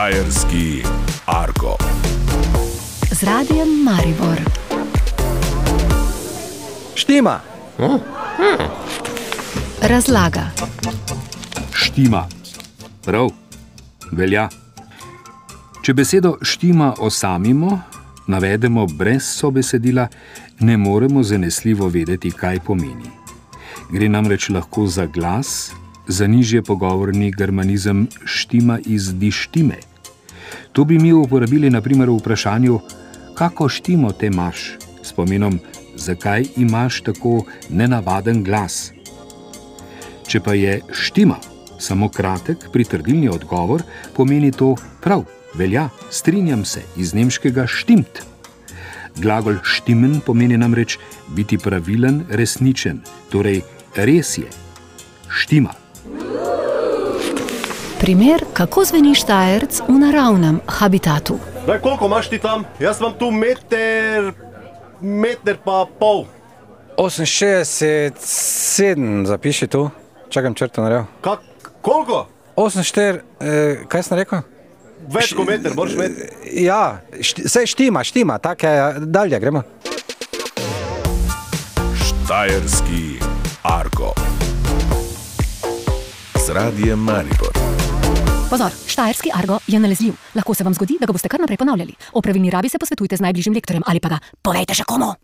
Štajerski Argo. Z radijem Maribor. Štima. Razlaga. Štima. Prav, velja. Če besedo štima osamimo, navedemo brez sobesedila, ne moremo zanesljivo vedeti, kaj pomeni. Gre namreč lahko za glas, za nižje pogovorni germanizem štima iz dištime. To bi mi uporabili naprimer v vprašanju, kako štimo te imaš, s pomenom, zakaj imaš tako nenavaden glas. Če pa je štima samo kratek, pritrdilni odgovor, pomeni to prav, velja, strinjam se iz nemškega štimt. Glagol štimen pomeni namreč biti pravilen, resničen, torej res je, štima. Primer, kako zveni Štajerc v naravnem habitatu. Daj, koliko imaš ti tam? Jaz imam tu meter, meter pa pol. 68, zapiši tu, čakam črto naredil. Kak, koliko? 84, eh, kaj sem rekel? Več kot meter, boš med. Ja, vse štima, štima, tako je, dalje gremo. Štajerski Argo. Z radijem Maribor. Pozor, Štajerski argo je nalezljiv. Lahko se vam zgodi, da ga boste kar naprej ponavljali. O pravilni rabi se posvetujte z najbližjim lektorjem ali pa ga povejte še komu.